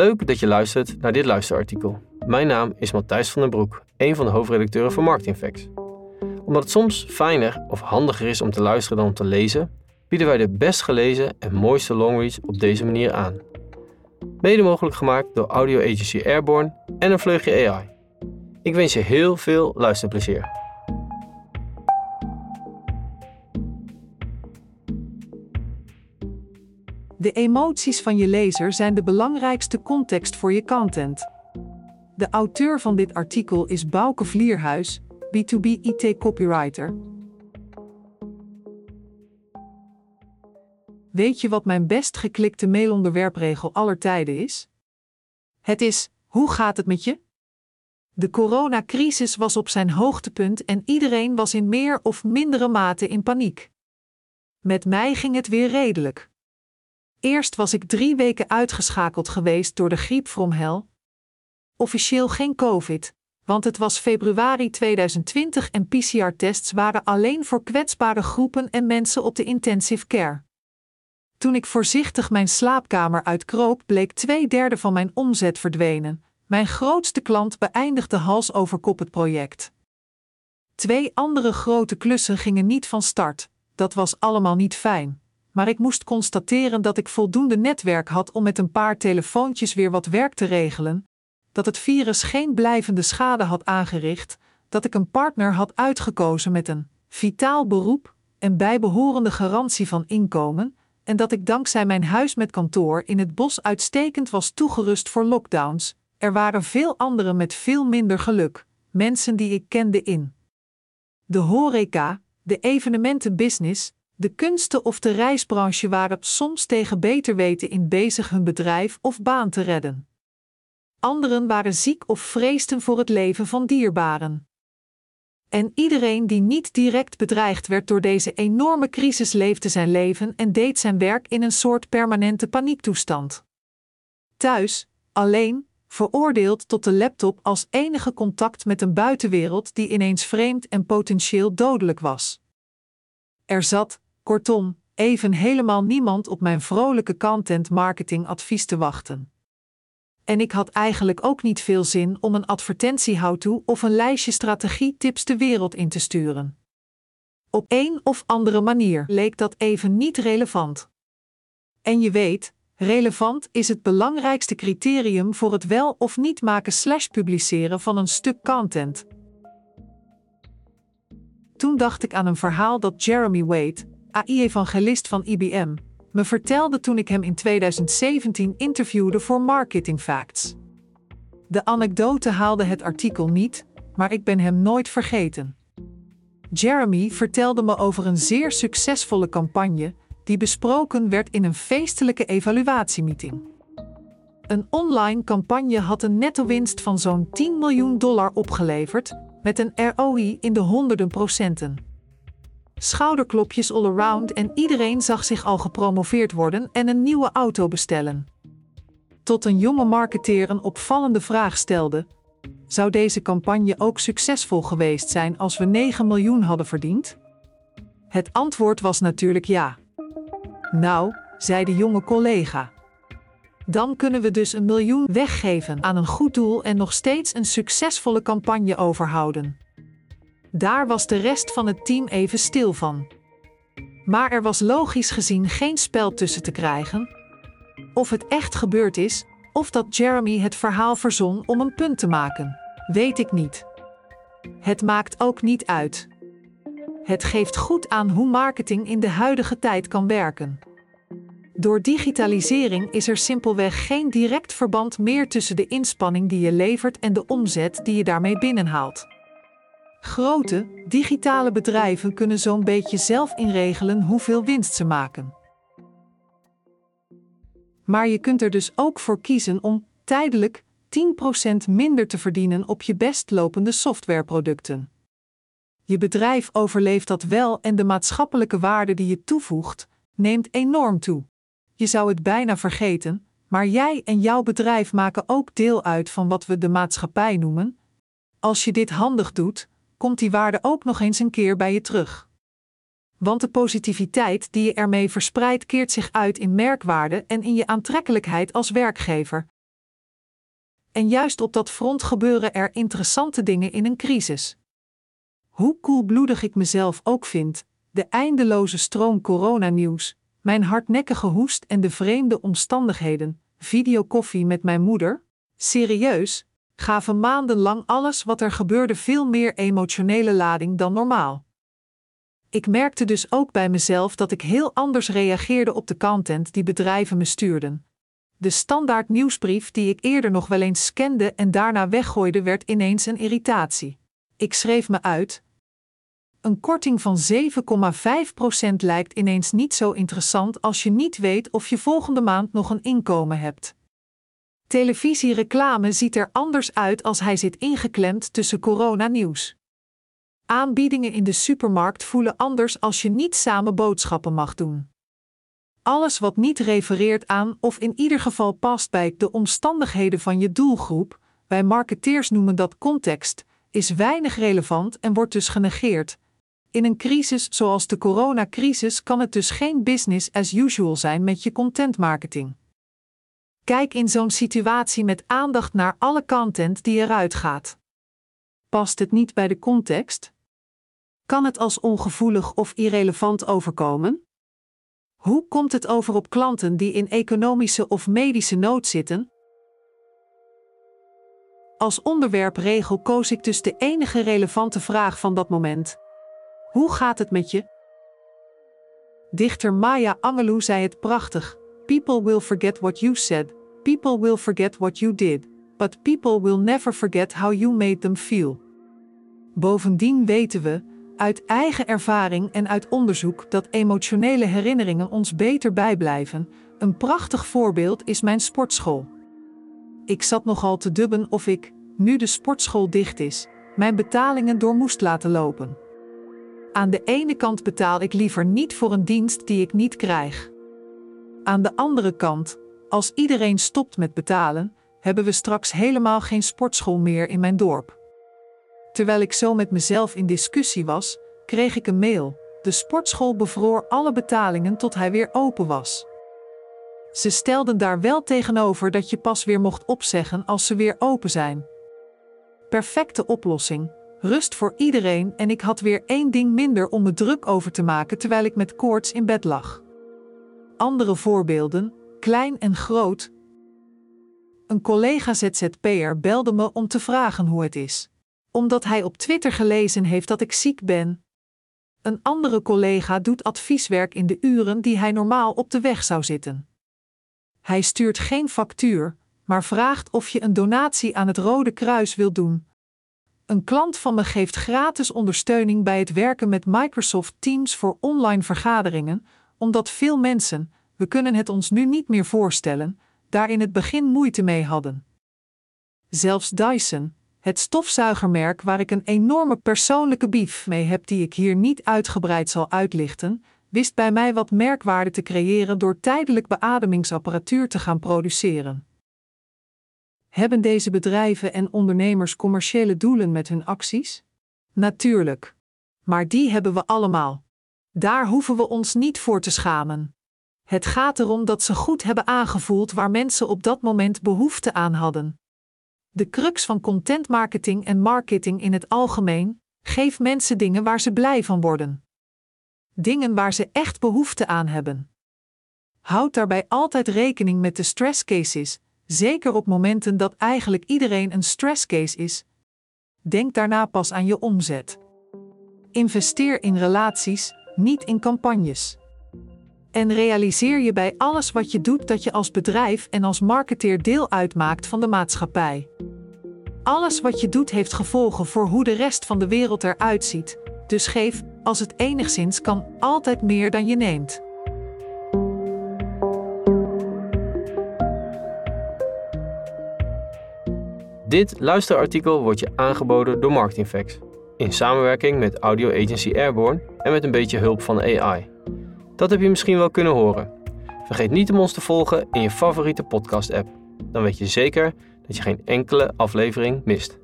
Leuk dat je luistert naar dit luisterartikel. Mijn naam is Matthijs van den Broek, een van de hoofdredacteuren van Marketing Facts. Omdat het soms fijner of handiger is om te luisteren dan om te lezen, bieden wij de best gelezen en mooiste longreads op deze manier aan. Mede mogelijk gemaakt door audio agency Airborne en een vleugje AI. Ik wens je heel veel luisterplezier. De emoties van je lezer zijn de belangrijkste context voor je content. De auteur van dit artikel is Bouke Vlierhuis, B2B IT copywriter. Weet je wat mijn best geklikte mailonderwerpregel aller tijden is? Het is: hoe gaat het met je? De coronacrisis was op zijn hoogtepunt en iedereen was in meer of mindere mate in paniek. Met mij ging het weer redelijk. Eerst was ik drie weken uitgeschakeld geweest door de griep from. Officieel geen COVID, want het was februari 2020 en PCR-tests waren alleen voor kwetsbare groepen en mensen op de intensive care. Toen ik voorzichtig mijn slaapkamer uitkroop, bleek twee derde van mijn omzet verdwenen. Mijn grootste klant beëindigde hals over kop het project. Twee andere grote klussen gingen niet van start. Dat was allemaal niet fijn maar ik moest constateren dat ik voldoende netwerk had om met een paar telefoontjes weer wat werk te regelen, dat het virus geen blijvende schade had aangericht, dat ik een partner had uitgekozen met een vitaal beroep en bijbehorende garantie van inkomen, en dat ik dankzij mijn huis met kantoor in het bos uitstekend was toegerust voor lockdowns. Er waren veel anderen met veel minder geluk, mensen die ik kende in de horeca, de evenementenbusiness, de kunsten of de reisbranche waren soms tegen beter weten in bezig hun bedrijf of baan te redden. Anderen waren ziek of vreesden voor het leven van dierbaren. En iedereen die niet direct bedreigd werd door deze enorme crisis leefde zijn leven en deed zijn werk in een soort permanente paniektoestand. Thuis, alleen, veroordeeld tot de laptop als enige contact met een buitenwereld die ineens vreemd en potentieel dodelijk was. Er zat, Kortom, even helemaal niemand op mijn vrolijke content marketing advies te wachten. En ik had eigenlijk ook niet veel zin om een advertentie how-to of een lijstje strategie-tips de wereld in te sturen. Op een of andere manier leek dat even niet relevant. En je weet, relevant is het belangrijkste criterium voor het wel of niet maken slash publiceren van een stuk content. Toen dacht ik aan een verhaal dat Jeremy Wade, AI-evangelist van IBM, me vertelde toen ik hem in 2017 interviewde voor Marketing Facts. De anekdote haalde het artikel niet, maar ik ben hem nooit vergeten. Jeremy vertelde me over een zeer succesvolle campagne die besproken werd in een feestelijke evaluatiemeeting. Een online campagne had een netto-winst van zo'n 10 miljoen dollar opgeleverd, met een ROI in de honderden procenten schouderklopjes all around en iedereen zag zich al gepromoveerd worden en een nieuwe auto bestellen. Tot een jonge marketeer een opvallende vraag stelde: Zou deze campagne ook succesvol geweest zijn als we 9 miljoen hadden verdiend? Het antwoord was natuurlijk ja. Nou, zei de jonge collega. Dan kunnen we dus een miljoen weggeven aan een goed doel en nog steeds een succesvolle campagne overhouden. Daar was de rest van het team even stil van. Maar er was logisch gezien geen spel tussen te krijgen. Of het echt gebeurd is, of dat Jeremy het verhaal verzon om een punt te maken, weet ik niet. Het maakt ook niet uit. Het geeft goed aan hoe marketing in de huidige tijd kan werken. Door digitalisering is er simpelweg geen direct verband meer tussen de inspanning die je levert en de omzet die je daarmee binnenhaalt. Grote, digitale bedrijven kunnen zo'n beetje zelf inregelen hoeveel winst ze maken. Maar je kunt er dus ook voor kiezen om tijdelijk 10% minder te verdienen op je best lopende softwareproducten. Je bedrijf overleeft dat wel en de maatschappelijke waarde die je toevoegt, neemt enorm toe. Je zou het bijna vergeten, maar jij en jouw bedrijf maken ook deel uit van wat we de maatschappij noemen. Als je dit handig doet, komt die waarde ook nog eens een keer bij je terug. Want de positiviteit die je ermee verspreidt keert zich uit in merkwaarde en in je aantrekkelijkheid als werkgever. En juist op dat front gebeuren er interessante dingen in een crisis. Hoe koelbloedig ik mezelf ook vind, de eindeloze stroom coronanieuws, mijn hardnekkige hoest en de vreemde omstandigheden, videokoffie met mijn moeder, serieus, gaven maandenlang alles wat er gebeurde veel meer emotionele lading dan normaal. Ik merkte dus ook bij mezelf dat ik heel anders reageerde op de content die bedrijven me stuurden. De standaard nieuwsbrief die ik eerder nog wel eens scande en daarna weggooide, werd ineens een irritatie. Ik schreef me uit. Een korting van 7,5% lijkt ineens niet zo interessant als je niet weet of je volgende maand nog een inkomen hebt. Televisiereclame ziet er anders uit als hij zit ingeklemd tussen coronanieuws. Aanbiedingen in de supermarkt voelen anders als je niet samen boodschappen mag doen. Alles wat niet refereert aan of in ieder geval past bij de omstandigheden van je doelgroep, wij marketeers noemen dat context, is weinig relevant en wordt dus genegeerd. In een crisis zoals de coronacrisis kan het dus geen business as usual zijn met je contentmarketing. Kijk in zo'n situatie met aandacht naar alle content die eruit gaat. Past het niet bij de context? Kan het als ongevoelig of irrelevant overkomen? Hoe komt het over op klanten die in economische of medische nood zitten? Als onderwerpregel koos ik dus de enige relevante vraag van dat moment. Hoe gaat het met je? Dichter Maya Angelou zei het prachtig: People will forget what you said, people will forget what you did, but people will never forget how you made them feel. Bovendien weten we, uit eigen ervaring en uit onderzoek dat emotionele herinneringen ons beter bijblijven. Een prachtig voorbeeld is mijn sportschool. Ik zat nogal te dubben of ik, nu de sportschool dicht is, mijn betalingen door moest laten lopen. Aan de ene kant betaal ik liever niet voor een dienst die ik niet krijg. Aan de andere kant, als iedereen stopt met betalen, hebben we straks helemaal geen sportschool meer in mijn dorp. Terwijl ik zo met mezelf in discussie was, kreeg ik een mail. De sportschool bevroor alle betalingen tot hij weer open was. Ze stelden daar wel tegenover dat je pas weer mocht opzeggen als ze weer open zijn. Perfecte oplossing, rust voor iedereen en ik had weer één ding minder om me druk over te maken terwijl ik met koorts in bed lag. Andere voorbeelden, klein en groot. Een collega ZZP'er belde me om te vragen hoe het is omdat hij op Twitter gelezen heeft dat ik ziek ben. Een andere collega doet advieswerk in de uren die hij normaal op de weg zou zitten. Hij stuurt geen factuur, maar vraagt of je een donatie aan het Rode Kruis wil doen. Een klant van me geeft gratis ondersteuning bij het werken met Microsoft Teams voor online vergaderingen, omdat veel mensen, we kunnen het ons nu niet meer voorstellen, daar in het begin moeite mee hadden. Zelfs Dyson, het stofzuigermerk waar ik een enorme persoonlijke bief mee heb die ik hier niet uitgebreid zal uitlichten, wist bij mij wat merkwaarde te creëren door tijdelijk beademingsapparatuur te gaan produceren. Hebben deze bedrijven en ondernemers commerciële doelen met hun acties? Natuurlijk. Maar die hebben we allemaal. Daar hoeven we ons niet voor te schamen. Het gaat erom dat ze goed hebben aangevoeld waar mensen op dat moment behoefte aan hadden. De crux van contentmarketing en marketing in het algemeen: geef mensen dingen waar ze blij van worden. Dingen waar ze echt behoefte aan hebben. Houd daarbij altijd rekening met de stress cases, zeker op momenten dat eigenlijk iedereen een stresscase is. Denk daarna pas aan je omzet. Investeer in relaties, niet in campagnes. En realiseer je bij alles wat je doet dat je als bedrijf en als marketeer deel uitmaakt van de maatschappij. Alles wat je doet heeft gevolgen voor hoe de rest van de wereld eruit ziet. Dus geef, als het enigszins kan, altijd meer dan je neemt. Dit luisterartikel wordt je aangeboden door Marketingfacts. In samenwerking met audio agency Airborne en met een beetje hulp van AI. Dat heb je misschien wel kunnen horen. Vergeet niet om ons te volgen in je favoriete podcast-app. Dan weet je zeker dat je geen enkele aflevering mist.